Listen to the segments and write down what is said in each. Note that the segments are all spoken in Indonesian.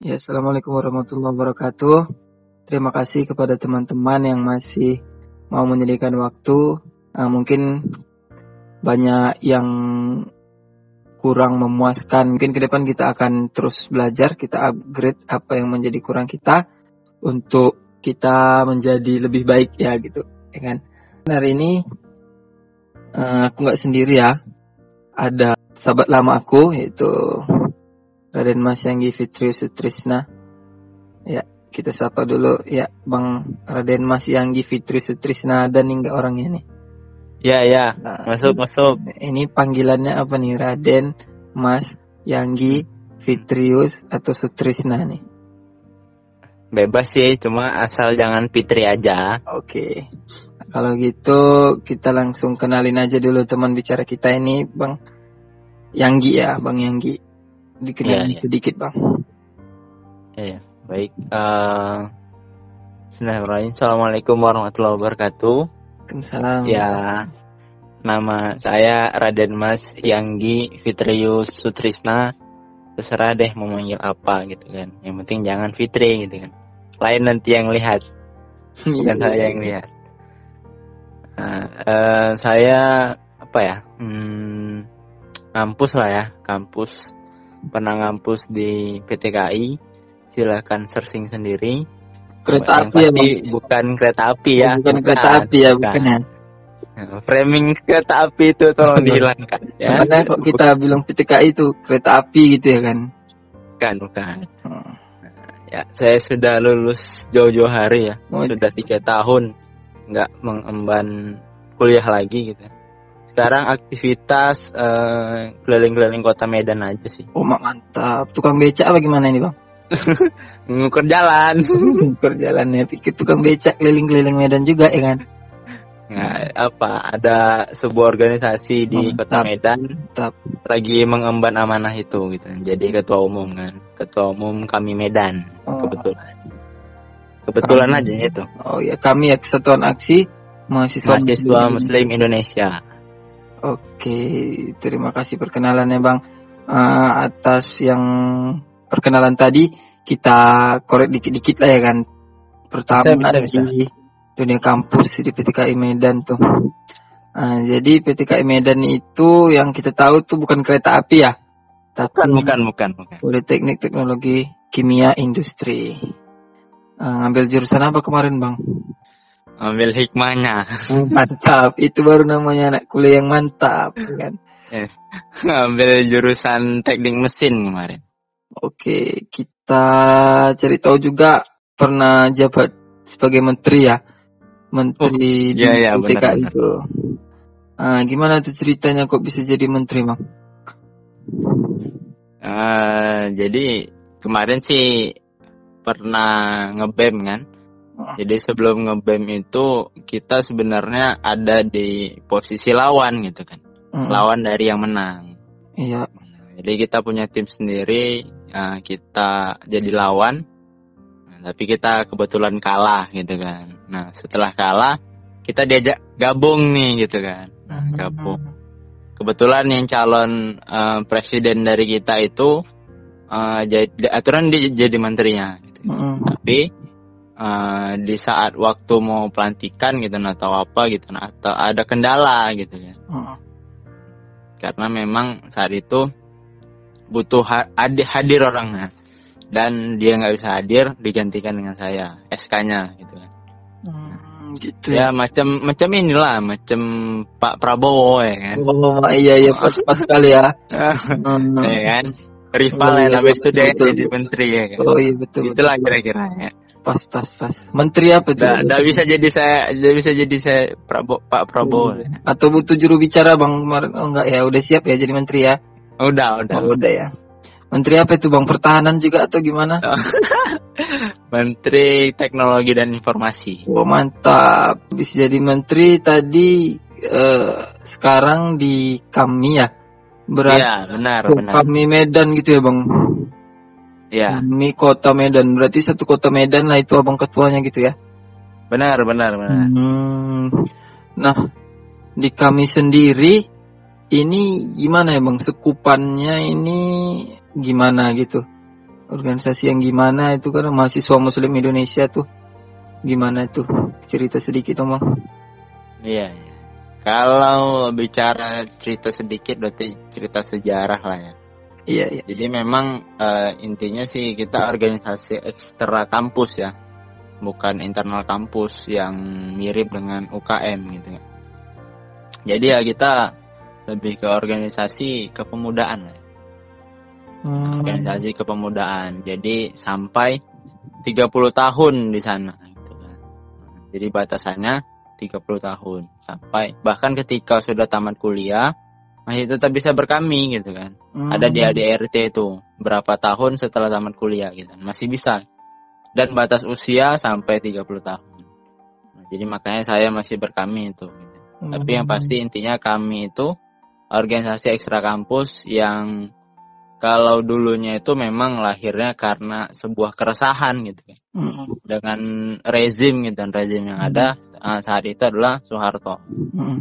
Ya, Assalamualaikum warahmatullahi wabarakatuh. Terima kasih kepada teman-teman yang masih mau menyediakan waktu. Uh, mungkin banyak yang kurang memuaskan. Mungkin ke depan kita akan terus belajar, kita upgrade apa yang menjadi kurang kita untuk kita menjadi lebih baik ya gitu, ya kan? Hari ini uh, aku nggak sendiri ya, ada sahabat lama aku yaitu Raden Mas Yanggi Fitri Sutrisna. Ya, kita sapa dulu ya Bang Raden Mas Yanggi Fitri Sutrisna dan hingga orangnya nih. Ya ya, nah, masuk masuk. Ini panggilannya apa nih Raden Mas Yanggi Fitrius atau Sutrisna nih? Bebas sih, cuma asal jangan Fitri aja. Oke. Okay. Kalau gitu kita langsung kenalin aja dulu teman bicara kita ini Bang Yanggi ya, Bang Yanggi. Dikenalin ya, ya. sedikit Bang. Ya, ya. baik. Uh, Assalamualaikum warahmatullahi wabarakatuh. Waalaikumsalam. Ya, nama saya Raden Mas Yanggi Fitrius Sutrisna. Terserah deh mau manggil apa gitu kan. Yang penting jangan Fitri gitu kan lain nanti yang lihat bukan iya. saya yang lihat nah, uh, saya apa ya hmm, kampus lah ya kampus pernah ngampus di PTKI silahkan searching sendiri kereta api ya, pasti ya, bukan kereta api ya bukan, bukan kereta api ya bukan, bukan. Ya. Nah, framing kereta api itu tolong dihilangkan ya. Karena kok kita bilang PTKI itu kereta api gitu ya kan? Bukan, bukan. Hmm. Ya, saya sudah lulus jauh-jauh hari ya. Oh. Sudah tiga tahun nggak mengemban kuliah lagi gitu. Sekarang aktivitas eh, keliling-keliling kota Medan aja sih. Oh mantap. Tukang becak apa gimana ini bang? Mengukur jalan. Mengukur jalan ya. Pikir tukang becak keliling-keliling Medan juga ya kan? Nah, apa ada sebuah organisasi di Mantap. Kota Medan Mantap. lagi mengemban amanah itu gitu. Jadi ketua umum kan, ketua umum kami Medan oh. kebetulan. Kebetulan kami. aja itu. Oh ya, kami ya Kesatuan Aksi Mahasiswa, Mahasiswa. Muslim Indonesia. Oke, terima kasih perkenalannya Bang. Uh, atas yang perkenalan tadi kita korek dikit-dikit lah ya kan. Pertama bisa, bisa, bisa dunia kampus di PTKI Medan tuh. Nah, jadi PTKI Medan itu yang kita tahu tuh bukan kereta api ya, tapi bukan bukan bukan. Politeknik Teknologi Kimia Industri. Nah, ngambil jurusan apa kemarin bang? Ambil hikmahnya. Mantap, itu baru namanya anak kuliah yang mantap, kan? Eh, ambil jurusan teknik mesin kemarin. Oke, kita cari tahu juga pernah jabat sebagai menteri ya menteri oh, iya, iya, di PTK itu. Nah, gimana tuh ceritanya kok bisa jadi menteri, Bang? Uh, jadi kemarin sih pernah ngebem kan. Jadi sebelum ngebem itu kita sebenarnya ada di posisi lawan gitu kan. Mm. Lawan dari yang menang. Iya. Jadi kita punya tim sendiri, uh, kita jadi lawan tapi kita kebetulan kalah gitu kan. Nah setelah kalah kita diajak gabung nih gitu kan, nah, hmm. gabung. Kebetulan yang calon uh, presiden dari kita itu uh, jadi aturan dia jadi menterinya, gitu. Hmm. tapi uh, di saat waktu mau pelantikan gitu nah, atau apa gitu nah, atau ada kendala gitu ya. Hmm. Karena memang saat itu butuh hadir, hadir orangnya. Dan dia nggak bisa hadir digantikan dengan saya SK-nya gitu kan hmm, gitu ya, ya. macam macam inilah macam Pak Prabowo ya kan. Oh iya iya pas pas sekali ya. Hmm. ya kan. Rival oh, iya, habis itu dia jadi menteri ya kan. Oh iya betul itulah kira-kira ya pas pas pas menteri apa tuh tidak bisa jadi saya tidak bisa jadi saya Prabowo Pak Prabowo hmm. atau butuh juru bicara bang kemarin oh enggak ya udah siap ya jadi menteri ya udah udah oh, udah ya Menteri apa itu Bang? Pertahanan juga atau gimana? menteri Teknologi dan Informasi. Oh mantap. Bisa jadi menteri tadi eh, sekarang di kami ya. Berarti ya, benar, oh, benar. Kami Medan gitu ya Bang. Ya. Kami kota Medan. Berarti satu kota Medan lah itu Abang ketuanya gitu ya. Benar, benar, benar. Hmm. Nah, di kami sendiri ini gimana ya Bang? Sekupannya ini gimana gitu organisasi yang gimana itu kan mahasiswa muslim Indonesia tuh gimana tuh cerita sedikit om bang Iya, iya. Kalau bicara cerita sedikit berarti cerita sejarah lah ya. Iya iya Jadi memang eh, intinya sih kita organisasi ekstra kampus ya, bukan internal kampus yang mirip dengan UKM gitu ya. Jadi ya kita lebih ke organisasi kepemudaan lah. Hmm, organisasi kepemudaan. Jadi sampai 30 tahun di sana gitu kan. Jadi batasannya 30 tahun sampai bahkan ketika sudah tamat kuliah masih tetap bisa berkami gitu kan. hmm. Ada di ADRT itu berapa tahun setelah tamat kuliah gitu kan. Masih bisa. Dan batas usia sampai 30 tahun. Nah, jadi makanya saya masih berkami itu. gitu. Tapi yang Hmm. pasti intinya kami itu organisasi ekstra kampus yang kalau dulunya itu memang lahirnya karena sebuah keresahan gitu kan Hmm, dengan rezim gitu dan rezim yang ada uh, saat itu adalah Soeharto hmm.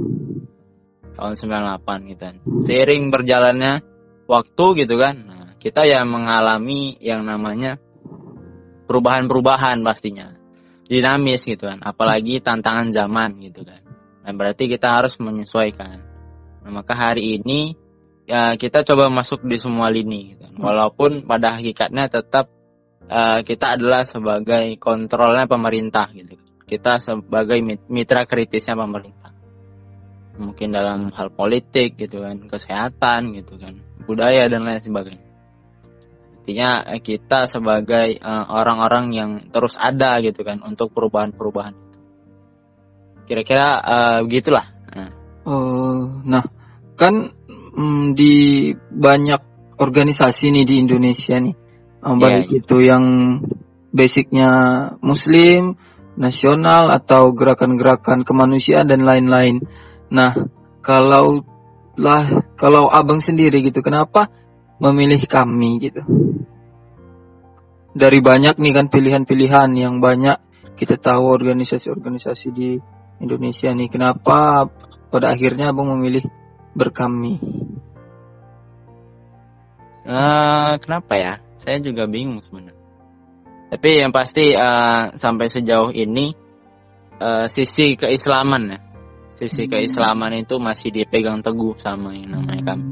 Tahun 98 gitu kan. Seiring berjalannya waktu gitu kan. Nah, kita ya mengalami yang namanya perubahan-perubahan pastinya. Dinamis gitu kan, apalagi tantangan zaman gitu kan. Dan berarti kita harus menyesuaikan. Nah, maka hari ini ya kita coba masuk di semua lini gitu kan. Walaupun pada hakikatnya tetap eh, kita adalah sebagai kontrolnya pemerintah gitu. Kita sebagai mit- mitra kritisnya pemerintah mungkin dalam hal politik gitu kan, kesehatan gitu kan, budaya dan lain sebagainya. Intinya eh, kita sebagai eh, orang-orang yang terus ada gitu kan untuk perubahan-perubahan. Kira-kira eh, begitulah. Nah, Oh, nah kan mm, di banyak organisasi nih di Indonesia nih, Eh, baik Iya, itu yang basicnya Muslim, nasional atau gerakan-gerakan kemanusiaan dan lain-lain. Nah, kalau lah kalau abang sendiri gitu, kenapa memilih kami gitu? Dari banyak nih kan pilihan-pilihan yang banyak kita tahu organisasi-organisasi di Indonesia nih, kenapa pada akhirnya abang memilih berkami? eh, kenapa ya? Saya juga bingung sebenarnya. Tapi yang pasti eh, sampai sejauh ini eh, sisi keislaman ya, sisi Hmm. keislaman itu masih dipegang teguh sama yang namanya kami.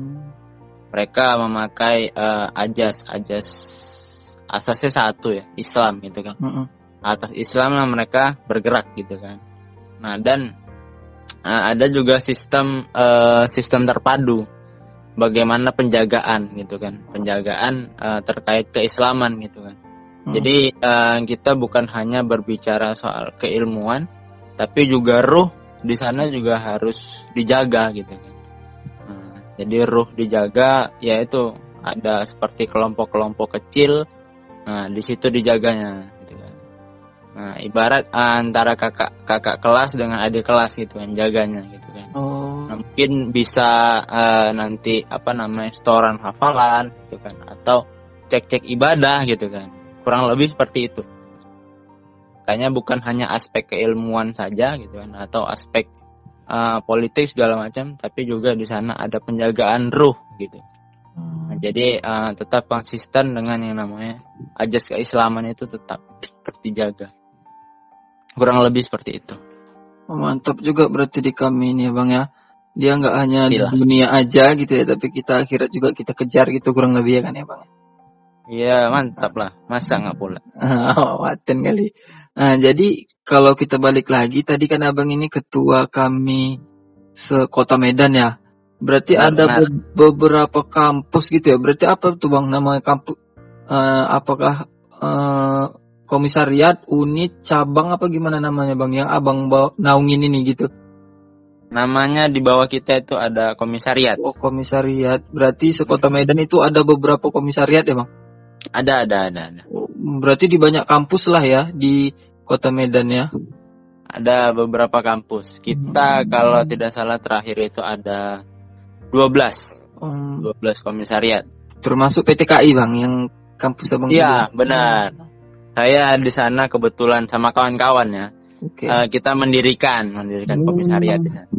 mereka memakai eh, ajas ajas asasnya satu ya Islam gitu kan. Mm-mm. atas Islam lah mereka bergerak gitu kan. Nah dan eh, ada juga sistem eh, sistem terpadu. Bagaimana penjagaan gitu kan. Penjagaan eh, terkait keislaman gitu kan. Jadi eh, kita bukan hanya berbicara soal keilmuan tapi juga ruh di sana juga harus dijaga gitu. Kan Nah, jadi ruh dijaga yaitu ada seperti kelompok-kelompok kecil nah di situ dijaganya gitu kan. Nah ibarat antara kakak kakak kelas dengan adik kelas gitu kan jaganya gitu kan. Oh, Nah, mungkin bisa eh, nanti apa namanya setoran hafalan gitu kan atau cek-cek ibadah gitu kan. Kurang lebih seperti itu kayaknya bukan hanya aspek keilmuan saja gitu kan atau aspek eh, politik segala macam tapi juga di sana ada penjagaan ruh gitu Nah, jadi eh, tetap konsisten dengan yang namanya ajas keislaman itu tetap dijaga kurang lebih seperti itu Oh, mantap juga berarti di kami ini ya bang ya. Dia nggak hanya di Iya. dunia aja gitu ya, tapi kita akhirat juga kita kejar gitu kurang lebih ya kan ya bang. Iya mantap lah masa nggak pula Oh, waten kali. Nah, jadi kalau kita balik lagi, tadi kan abang ini ketua kami sekota Medan ya. Berarti Benar, ada benar. be- beberapa kampus gitu ya. Berarti apa tuh bang namanya kampus? Eh, apakah eh, komisariat, unit, cabang apa gimana namanya bang? Yang abang bawa, naungin ini gitu. namanya di bawah kita itu ada komisariat Oh komisariat. Berarti sekota Medan itu ada beberapa komisariat ya bang? ada ada ada ada Oh, Berarti di banyak kampus lah ya di kota Medan ya. ada beberapa kampus kita kalau tidak salah terakhir itu ada 12 Hmm, 12 komisariat termasuk PTKI bang yang kampus abang. Iya, benar. saya di sana kebetulan sama kawan-kawan ya Oke. eh, kita mendirikan mendirikan komisariat di sana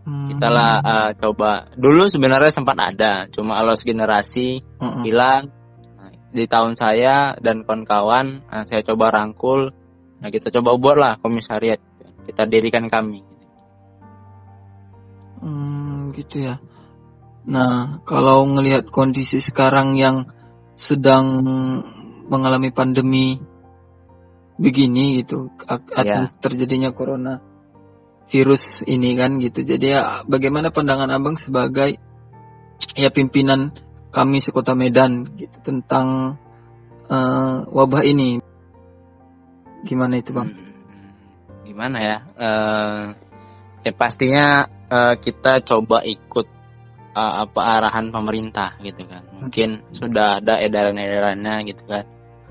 Hmm. kita lah eh, coba dulu sebenarnya sempat ada cuma lost generasi Mm-mm. hilang Nah, di tahun saya dan kawan-kawan nah, saya coba rangkul nah kita coba buatlah komisariat kita dirikan kami hmm, gitu ya nah kalau ngelihat kondisi sekarang yang sedang mengalami pandemi begini gitu atas ya. terjadinya corona virus ini kan gitu jadi ya bagaimana pandangan abang sebagai ya pimpinan kami sekota Medan gitu tentang uh, wabah ini. Gimana itu bang? Hmm, gimana ya? Uh, ya pastinya uh, kita coba ikut uh, apa arahan pemerintah gitu kan. Mungkin hmm. sudah ada edaran-edarannya gitu kan.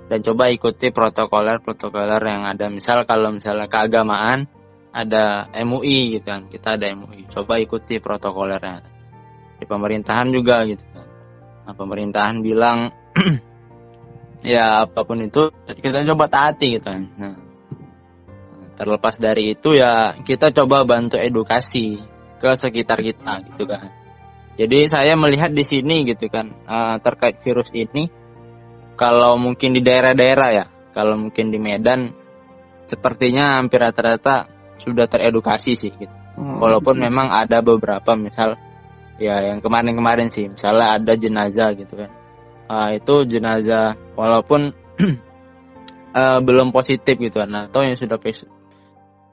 Dan coba ikuti protokoler-protokoler yang ada. Misal kalau misalnya keagamaan ada MUI gitu kan. Kita ada MUI. Coba ikuti protokolernya. Di pemerintahan juga gitu kan Nah, pemerintahan bilang ya apa pun itu kita coba taati gitu kan. Nah, terlepas dari itu ya kita coba bantu edukasi ke sekitar kita gitu kan. Jadi saya melihat di sini gitu kan uh, terkait virus ini kalau mungkin di daerah-daerah ya, kalau mungkin di Medan sepertinya hampir rata-rata sudah teredukasi sih gitu. Hmm. Walaupun memang ada beberapa misal ya yang kemarin-kemarin sih misalnya ada jenazah gitu kan uh, itu jenazah. Walaupun uh, belum positif gitu kan atau yang sudah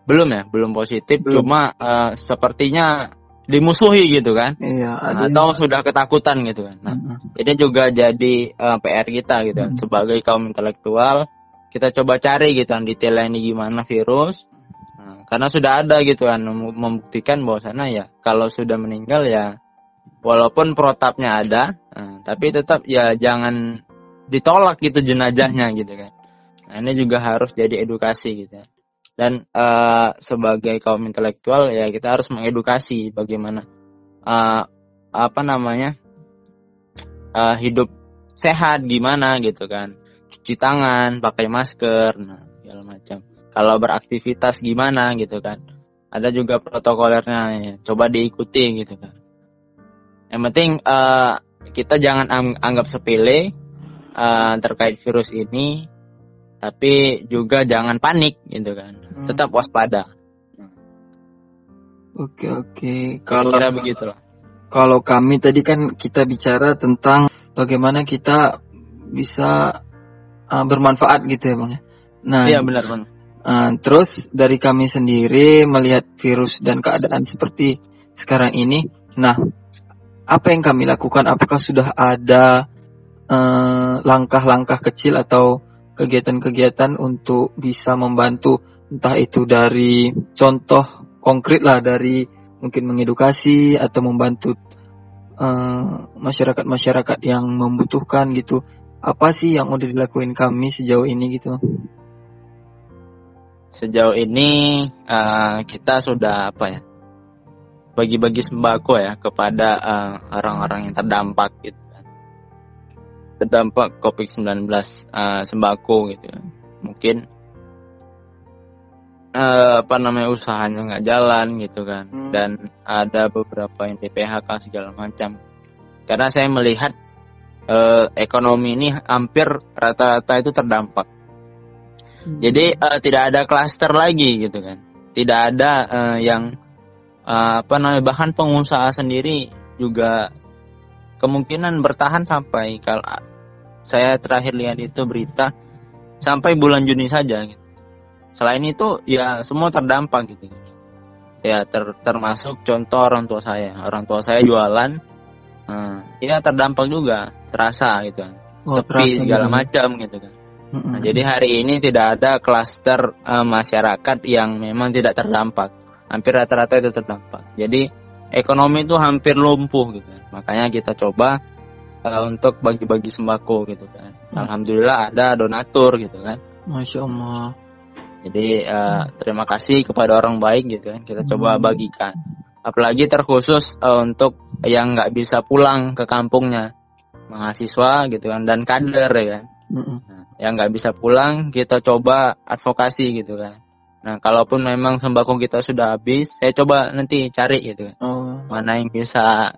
belum ya belum positif. Belum. cuma uh, sepertinya dimusuhi gitu kan. Iya, nah, atau sudah ketakutan gitu kan nah uh -huh. ini juga jadi uh, PR kita gitu kan sebagai kaum intelektual kita coba cari gitu kan detailnya ini gimana virus. Nah, karena sudah ada gitu kan membuktikan bahwa sana ya kalau sudah meninggal ya walaupun protapnya ada nah, tapi tetap ya jangan ditolak gitu jenazahnya gitu kan nah, ini juga harus jadi edukasi gitu ya. dan uh, sebagai kaum intelektual ya kita harus mengedukasi bagaimana uh, apa namanya uh, hidup sehat gimana gitu kan cuci tangan pakai masker nah segala macam kalau beraktivitas gimana gitu kan ada juga protokolernya ya. coba diikuti gitu kan yang penting uh, kita jangan anggap sepele uh, terkait virus ini, tapi juga jangan panik gitu kan. Hmm. Tetap waspada. Oke oke. Kalau Kira begitu Kalau kami tadi kan kita bicara tentang bagaimana kita bisa uh, bermanfaat gitu ya bang ya. Nah, iya benar bang. Uh, terus dari kami sendiri melihat virus dan keadaan seperti sekarang ini, nah apa yang kami lakukan? Apakah sudah ada eh, langkah-langkah uh, kecil atau kegiatan-kegiatan untuk bisa membantu entah itu dari contoh konkret lah dari mungkin mengedukasi atau membantu eh, masyarakat-masyarakat uh, yang membutuhkan gitu. Apa sih yang udah dilakuin kami sejauh ini gitu? Sejauh ini uh, kita sudah apa ya? Bagi-bagi sembako ya kepada uh, orang-orang yang terdampak gitu kan. Terdampak COVID-19 uh, sembako gitu ya. Mungkin uh, apa namanya usahanya nggak jalan gitu kan hmm. dan ada beberapa yang di PHK segala macam. Karena saya melihat uh, ekonomi ini hampir rata-rata itu terdampak. Hmm. Jadi uh, tidak ada klaster lagi gitu kan. Tidak ada uh, yang uh, apa namanya bahkan pengusaha sendiri juga kemungkinan bertahan sampai kalau saya terakhir lihat itu berita sampai bulan Juni saja gitu. Selain itu ya semua terdampak gitu. Ya ter, termasuk contoh orang tua saya. Orang tua saya jualan uh, ya terdampak juga, terasa gitu kan. Oh, Sepi segala macam gitu kan. Nah, jadi hari ini tidak ada klaster uh, masyarakat yang memang tidak terdampak hampir rata-rata itu terdampak. Jadi ekonomi itu hampir lumpuh gitu. Makanya kita coba uh, untuk bagi-bagi sembako gitu kan. Hmm. Alhamdulillah ada donatur gitu kan. Masya Allah. Jadi uh, terima kasih kepada orang baik gitu kan. Kita coba hmm. bagikan. Apalagi terkhusus uh, untuk yang nggak bisa pulang ke kampungnya, mahasiswa gitu kan dan kader ya kan. Hmm. Nah, yang nggak bisa pulang kita coba advokasi gitu kan Nah, kalaupun memang sembako kita sudah habis, saya coba nanti cari gitu. Oh. Mana yang bisa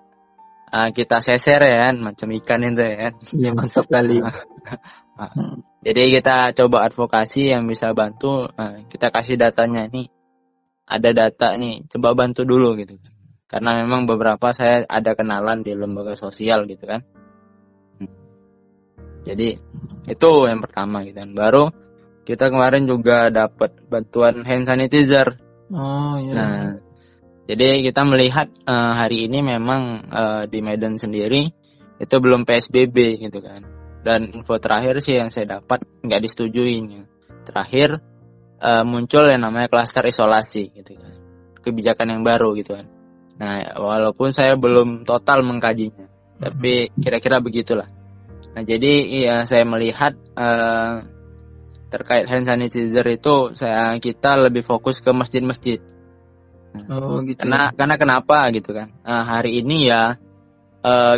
uh, kita seser ya kan macam ikan itu ya kan Iya mantap kali. Hmm. jadi kita coba advokasi yang bisa bantu uh, kita kasih datanya nih ada data nih coba bantu dulu gitu karena memang beberapa saya ada kenalan di lembaga sosial gitu kan Hmm. jadi itu yang pertama gitu kan baru kita kemarin juga dapat bantuan hand sanitizer Oh iya. Nah, jadi kita melihat eh, hari ini memang eh, di Medan sendiri itu belum PSBB gitu kan. Dan info terakhir sih yang saya dapat nggak disetujuin. Terakhir eh, muncul yang namanya klaster isolasi gitu kan. Kebijakan yang baru gitu kan. Nah, walaupun saya belum total mengkajinya, tapi kira-kira begitulah. Nah, jadi ya saya melihat eh, terkait hand sanitizer itu saya kita lebih fokus ke masjid-masjid. Oh gitu. Karena karena kenapa gitu kan? Eh, hari ini ya eh,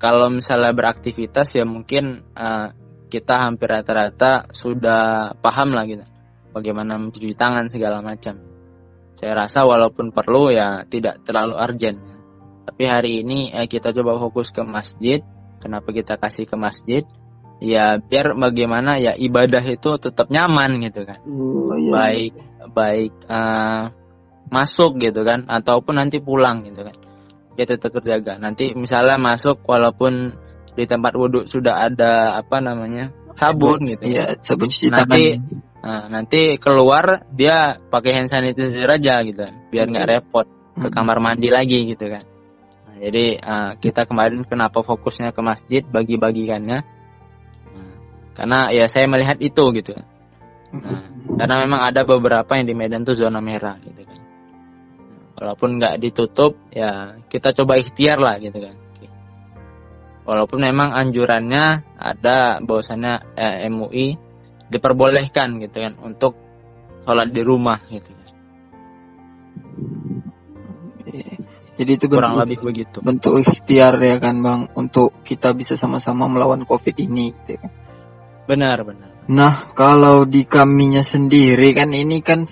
kalau misalnya beraktivitas ya mungkin eh, kita hampir rata-rata sudah paham lah gitu. Bagaimana mencuci tangan segala macam. Saya rasa walaupun perlu ya tidak terlalu urgent. Tapi hari ini eh, kita coba fokus ke masjid. Kenapa kita kasih ke masjid? Ya biar bagaimana ya ibadah itu tetap nyaman gitu kan. Oh, iya. baik baik eh, masuk gitu kan ataupun nanti pulang gitu kan. Ya tetap terjaga. Nanti misalnya masuk walaupun di tempat wudhu sudah ada apa namanya sabun gitu Iya, sabun cuci Nanti- tangan. Nah, nanti keluar dia pakai hand sanitizer aja gitu biar nggak repot ke Hmm. kamar mandi lagi gitu kan. Nah, jadi eh, kita kemarin kenapa fokusnya ke masjid bagi-bagikannya karena ya saya melihat itu gitu Nah, karena memang ada beberapa yang di Medan tuh zona merah gitu kan. Walaupun nggak ditutup, ya kita coba ikhtiar lah gitu kan. Walaupun memang anjurannya ada bahwasannya eh, MUI diperbolehkan gitu kan untuk sholat di rumah gitu kan. Jadi itu Kurang bentuk, lebih begitu. bentuk ikhtiar ya kan bang untuk kita bisa sama-sama melawan covid ini. Gitu. kan. Benar benar. Nah kalau di kaminya sendiri kan ini kan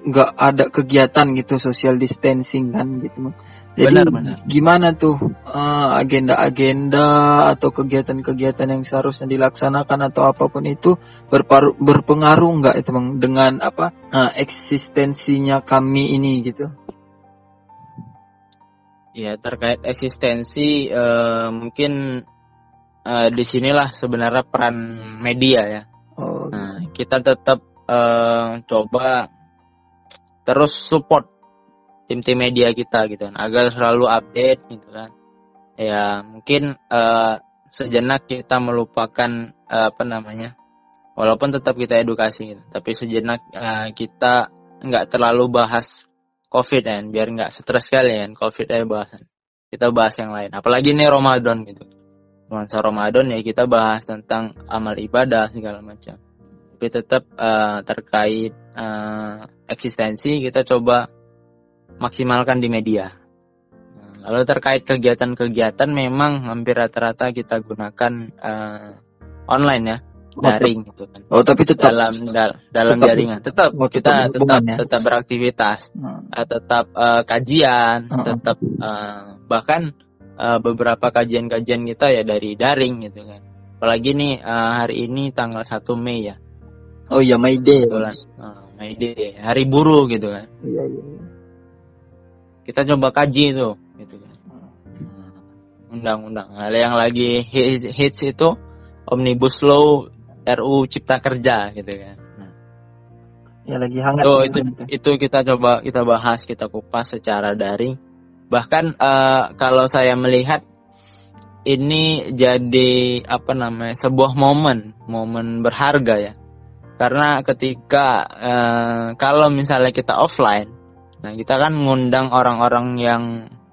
nggak ada kegiatan gitu social distancing kan gitu. Jadi Benar, benar. gimana tuh eh, agenda-agenda atau kegiatan-kegiatan yang seharusnya dilaksanakan atau apa pun itu berparu- berpengaruh nggak itu bang dengan apa eh, eksistensinya kami ini gitu? Ya terkait eksistensi eh, mungkin eh, di sinilah sebenarnya peran media ya. Oh, Nah, kita tetap eh, coba terus support tim-tim media kita gitu kan, agar selalu update gitu kan. Ya, mungkin eh, sejenak kita melupakan eh, apa namanya? Walaupun tetap kita edukasi gitu, tapi sejenak eh, kita nggak terlalu bahas COVID kan, biar nggak stres sekali kan, COVID aja bahasan. Kita bahas yang lain, apalagi ini Ramadan gitu. Nuansa Ramadan ya kita bahas tentang amal ibadah segala macam tapi tetap eh, terkait eh, eksistensi kita coba maksimalkan di media. Nah, Lalu terkait kegiatan-kegiatan memang hampir rata-rata kita gunakan eh, online ya, daring gitu kan. oh tapi tetap Dalam dal- dalam tetap- jaringan tetap oh, tetap kita tetap ya? tetap beraktivitas, Hmm. eh, tetap eh, kajian, Heeh. tetap eh, bahkan eh, beberapa kajian-kajian kita ya dari daring gitu kan. Apalagi nih eh, hari ini tanggal 1 Mei ya. oh ya May Day. uh, May Day, hari buruh gitu kan Iya iya. iya. kita coba kaji itu gitu kan Hmm, undang-undang Nah, yang lagi hits, hits itu omnibus law RU Cipta Kerja gitu kan Nah, Ya lagi hangat. itu ya, itu itu kita coba kita bahas kita kupas secara daring bahkan eh, kalau saya melihat ini jadi apa namanya sebuah momen momen berharga ya. Karena ketika eh, kalau misalnya kita offline nah kita kan ngundang orang-orang yang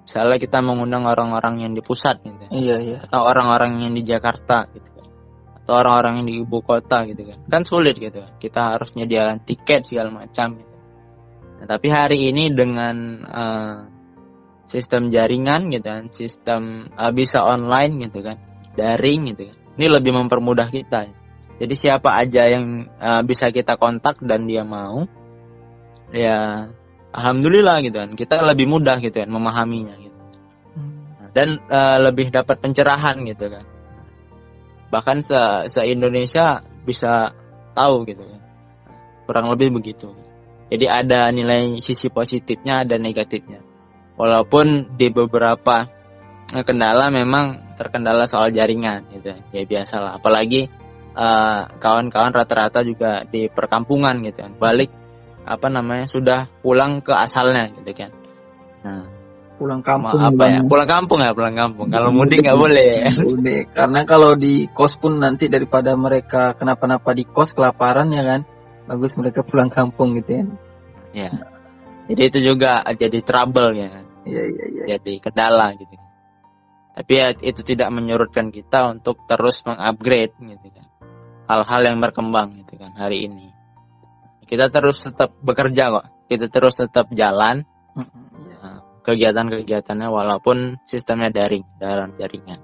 misalnya kita mengundang orang-orang yang di pusat gitu Iya iya. atau orang-orang yang di Jakarta gitu kan. Atau orang-orang yang di ibu kota gitu kan. Kan sulit gitu. Kan kita harus nyediakan tiket segala macam gitu. nah, tapi hari ini dengan eh, sistem jaringan gitu kan sistem eh, bisa online gitu kan daring gitu kan. Ini lebih mempermudah kita. Jadi siapa aja yang eh, bisa kita kontak dan dia mau ya alhamdulillah gitu kan. Kita lebih mudah gitu kan memahaminya gitu. Hmm. dan uh, lebih dapat pencerahan gitu kan. Bahkan se, se Indonesia bisa tahu gitu kan. Kurang lebih begitu. Jadi ada nilai sisi positifnya dan negatifnya walaupun di beberapa eh, kendala memang terkendala soal jaringan gitu. Ya biasalah. Apalagi eh, kawan-kawan rata-rata juga di perkampungan gitu kan. Balik apa namanya sudah pulang ke asalnya gitu kan. Nah pulang kampung apa ya? pulang kampung ya pulang kampung. Kalau mudik nggak boleh. mudik karena kalau di kos pun nanti daripada mereka kenapa-napa di kos kelaparan ya kan bagus mereka pulang kampung gitu ya. Ya. Jadi itu juga jadi trouble ya iya iya iya. jadi kendala gitu. Tapi ya, itu tidak menyurutkan kita untuk terus mengupgrade gitu kan. Hal-hal yang berkembang gitu kan hari ini. Kita terus tetap bekerja kok. Kita terus tetap jalan. Kegiatan-kegiatannya walaupun sistemnya daring dalam jaringan.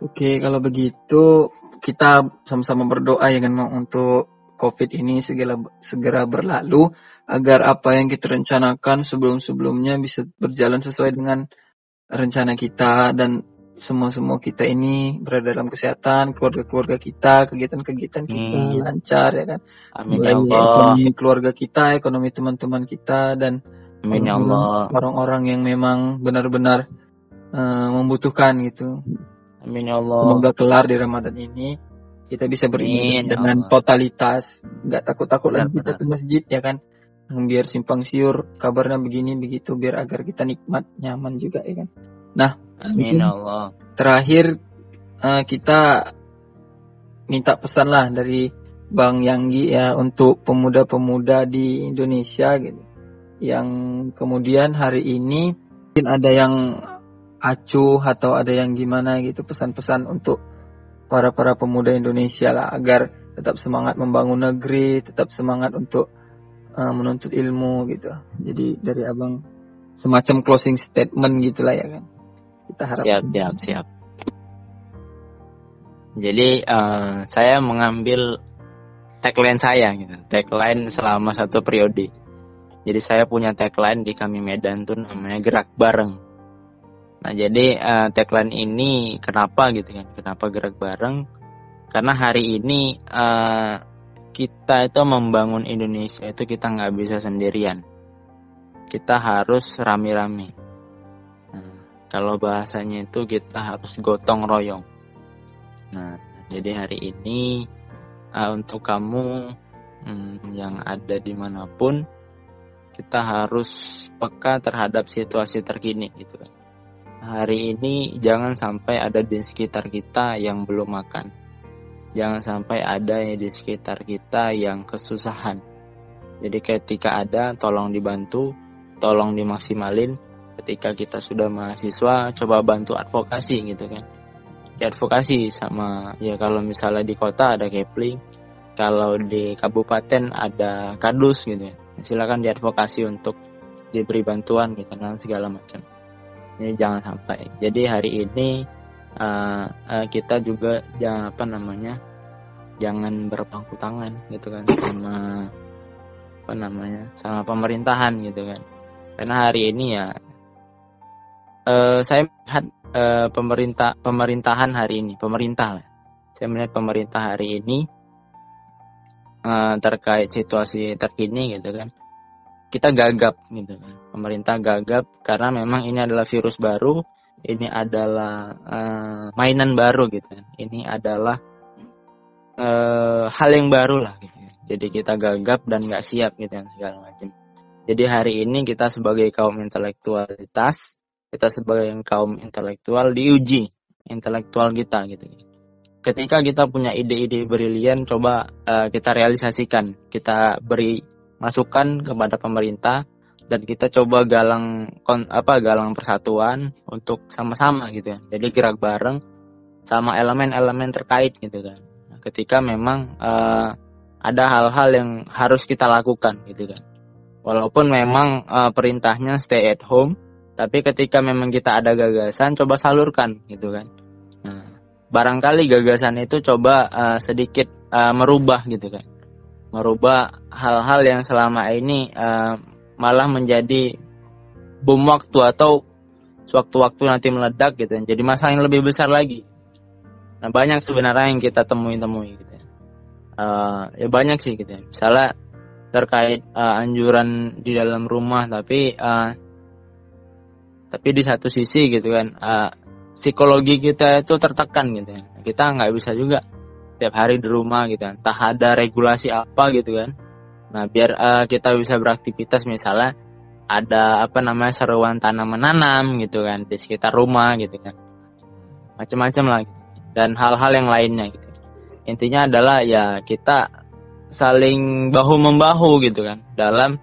Oke, kalau begitu kita sama-sama berdoa ya kan untuk COVID ini segera segera berlalu agar apa yang kita rencanakan sebelum-sebelumnya bisa berjalan sesuai dengan rencana kita dan semua-semua kita ini berada dalam kesehatan, keluarga-keluarga kita, kegiatan-kegiatan kita hmm. lancar ya kan. Amin ya Allah. Ekonomi keluarga kita, ekonomi teman-teman kita dan Amin ya Allah. Orang-orang yang memang benar-benar uh, membutuhkan gitu. Amin ya Allah. Semoga kelar di Ramadan ini kita bisa beribadah ya dengan Allah. totalitas, nggak takut-takut lagi kita ke masjid ya kan. Biar simpang siur kabarnya begini begitu biar agar kita nikmat nyaman juga ya kan. Nah, Amin Allah. Terakhir uh, kita minta pesan lah dari Bang Yanggi ya untuk pemuda-pemuda di Indonesia gitu. Yang kemudian hari ini mungkin ada yang acuh atau ada yang gimana gitu pesan-pesan untuk para para pemuda Indonesia lah agar tetap semangat membangun negeri, tetap semangat untuk uh, menuntut ilmu gitu. Jadi dari abang semacam closing statement gitulah ya kan. Kita harap siap, siap, siap. Jadi uh, saya mengambil tagline saya gitu. Tagline selama satu periode. Jadi saya punya tagline di kami Medan tuh namanya gerak bareng. Nah, jadi uh, tagline ini kenapa gitu kan? Kenapa gerak bareng? Karena hari ini uh, kita itu membangun Indonesia itu kita nggak bisa sendirian. Kita harus rame-rame kalau bahasanya itu kita harus gotong royong. Nah, jadi hari ini uh, untuk kamu hmm, yang ada di mana pun, kita harus peka terhadap situasi terkini gitu. Hari ini jangan sampai ada di sekitar kita yang belum makan. Jangan sampai ada di sekitar kita yang kesusahan. Jadi ketika ada, tolong dibantu, tolong dimaksimalin, ketika kita sudah mahasiswa coba bantu advokasi gitu kan. Diadvokasi sama ya kalau misalnya di kota ada Kepling kalau di kabupaten ada kadus gitu ya silakan diadvokasi untuk diberi bantuan gitu dan segala macam. Ini jangan sampai. Jadi hari ini uh, uh, kita juga jangan apa namanya jangan berpangku tangan gitu kan sama apa namanya sama pemerintahan gitu kan karena hari ini ya uh, saya melihat uh, pemerintah pemerintahan hari ini, pemerintah Saya melihat pemerintah hari ini uh, terkait situasi terkini gitu kan. Kita gagap gitu kan. Pemerintah gagap karena memang ini adalah virus baru, ini adalah uh, mainan baru gitu kan. Ini adalah uh, hal yang baru lah gitu. Kan. Jadi kita gagap dan nggak siap gitu kan segala macam. Jadi hari ini kita sebagai kaum intelektualitas kita sebagai kaum intelektual diuji intelektual kita gitu. Ketika kita punya ide-ide brilian, coba uh, kita realisasikan, kita beri masukan kepada pemerintah dan kita coba galang kon, apa galang persatuan untuk sama-sama gitu ya. Jadi gerak bareng sama elemen-elemen terkait gitu kan. Nah, ketika memang uh, ada hal-hal yang harus kita lakukan gitu kan. Walaupun memang uh, perintahnya stay at home, tapi ketika memang kita ada gagasan, coba salurkan gitu kan. Nah, barangkali gagasan itu coba uh, sedikit uh, merubah gitu kan, merubah hal-hal yang selama ini uh, malah menjadi bom waktu atau sewaktu-waktu nanti meledak gitu ya. jadi masalah yang lebih besar lagi nah banyak sebenarnya yang kita temui-temui gitu ya. Uh, ya banyak sih gitu ya. misalnya terkait uh, anjuran di dalam rumah tapi uh, tapi di satu sisi gitu kan uh, psikologi kita itu tertekan gitu ya kita nggak bisa juga tiap hari di rumah gitu kan entah ada regulasi apa gitu kan nah biar uh, kita bisa beraktivitas misalnya ada apa namanya seruan tanam menanam gitu kan di sekitar rumah gitu kan. Macam-macam lah gitu. dan hal-hal yang lainnya gitu. Intinya adalah ya kita saling bahu membahu gitu kan dalam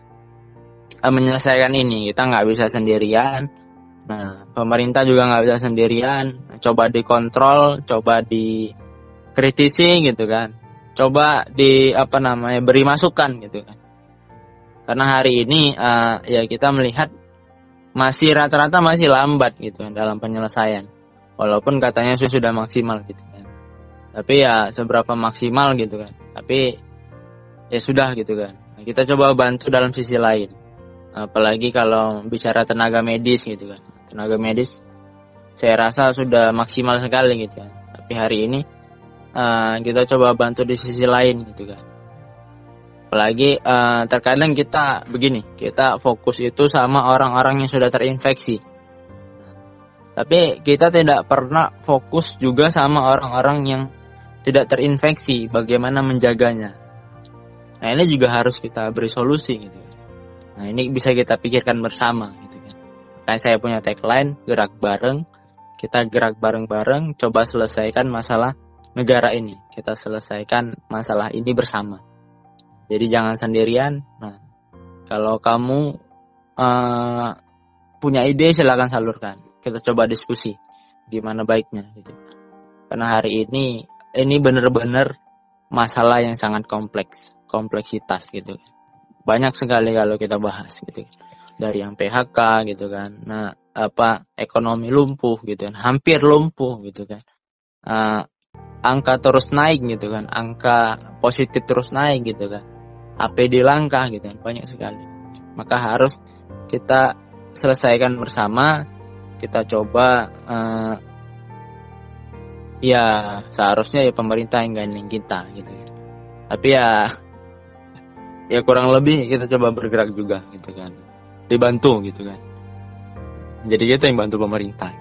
uh, menyelesaikan ini. Kita nggak bisa sendirian. Nah pemerintah juga nggak bisa sendirian. Coba dikontrol coba dikritisi gitu kan coba di apa namanya beri masukan gitu kan. Karena hari ini uh, ya kita melihat masih rata-rata masih lambat gitu kan dalam penyelesaian. Walaupun katanya sudah maksimal gitu kan. Tapi ya seberapa maksimal gitu kan. Tapi ya sudah gitu kan. Kita coba bantu dalam sisi lain. Apalagi kalau bicara tenaga medis gitu kan. Tenaga medis saya rasa sudah maksimal sekali gitu kan. Tapi hari ini uh, kita coba bantu di sisi lain gitu kan apalagi uh, terkadang kita begini kita fokus itu sama orang-orang yang sudah terinfeksi tapi kita tidak pernah fokus juga sama orang-orang yang tidak terinfeksi bagaimana menjaganya Nah ini juga harus kita beri solusi gitu. Nah ini bisa kita pikirkan bersama gitu kan. Kayak saya punya tagline gerak bareng, kita gerak bareng-bareng, coba selesaikan masalah negara ini. Kita selesaikan masalah ini bersama. Jadi jangan sendirian. Nah kalau kamu uh, punya ide silahkan salurkan. Kita coba diskusi gimana baiknya gitu. Karena hari ini ini benar-benar masalah yang sangat kompleks kompleksitas gitu banyak sekali kalau kita bahas gitu dari yang PHK gitu kan nah apa ekonomi lumpuh gitu kan hampir lumpuh gitu kan uh, angka terus naik gitu kan. Angka positif terus naik gitu kan. APD langka gitu kan. Banyak sekali. Maka harus kita selesaikan bersama. Kita coba uh, ya seharusnya ya pemerintah yang gandeng kita gitu tapi ya ya kurang lebih kita coba bergerak juga gitu kan. Dibantu gitu kan. Jadi kita yang bantu pemerintah.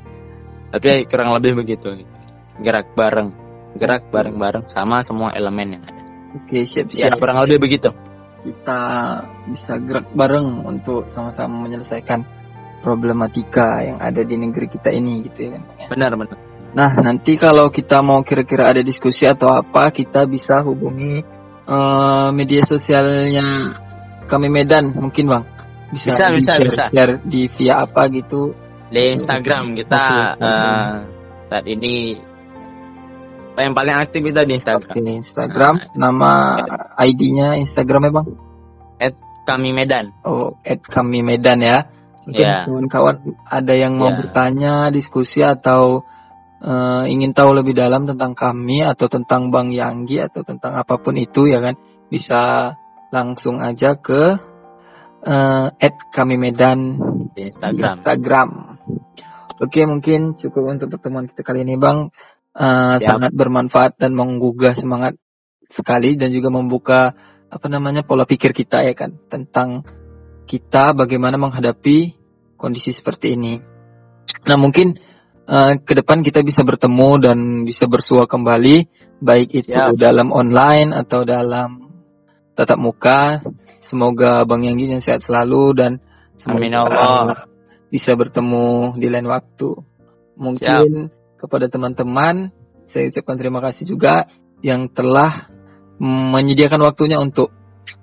Tapi ya kurang lebih begitu gerak bareng. Gerak bareng-bareng sama semua elemen yang ada. Oke siap-siap ya, kurang lebih begitu. Kita bisa gerak bareng untuk sama-sama menyelesaikan problematika yang ada di negeri kita ini gitu ya kan? Benar benar. Nah nanti kalau kita mau kira-kira ada diskusi atau apa kita bisa hubungi uh, media sosialnya kami Medan mungkin bang? Bisa bisa bisa, share, bisa. Share di via apa gitu? Di Instagram kita uh, saat ini yang paling aktif itu di Instagram okay, Instagram nama ID-nya Instagramnya bang at kami Medan oh at kami Medan ya mungkin yeah. kawan-kawan ada yang mau yeah. bertanya diskusi atau uh, ingin tahu lebih dalam tentang kami atau tentang Bang Yanggi atau tentang apa pun itu ya kan bisa langsung aja ke uh, kami Medan di Instagram. Instagram. Oke mungkin cukup untuk pertemuan kita kali ini Bang uh, sangat bermanfaat dan menggugah semangat sekali dan juga membuka apa namanya pola pikir kita ya kan tentang kita bagaimana menghadapi kondisi seperti ini. Nah mungkin uh, ke depan kita bisa bertemu dan bisa bersua kembali baik itu Siap. dalam online atau dalam tatap muka. Semoga Bang Yanggi yang sehat selalu dan semoga Amin Allah. bisa bertemu di lain waktu. Mungkin Siap. Kepada teman-teman saya ucapkan terima kasih juga yang telah menyediakan waktunya untuk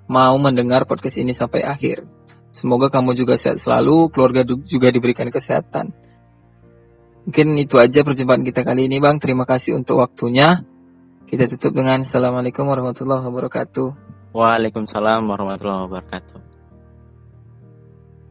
mau mendengar podcast ini sampai akhir. Semoga kamu juga sehat selalu, keluarga juga diberikan kesehatan. Mungkin itu aja perjumpaan kita kali ini Bang. Terima kasih untuk waktunya. Kita tutup dengan Assalamualaikum warahmatullahi wabarakatuh. Waalaikumsalam warahmatullahi wabarakatuh.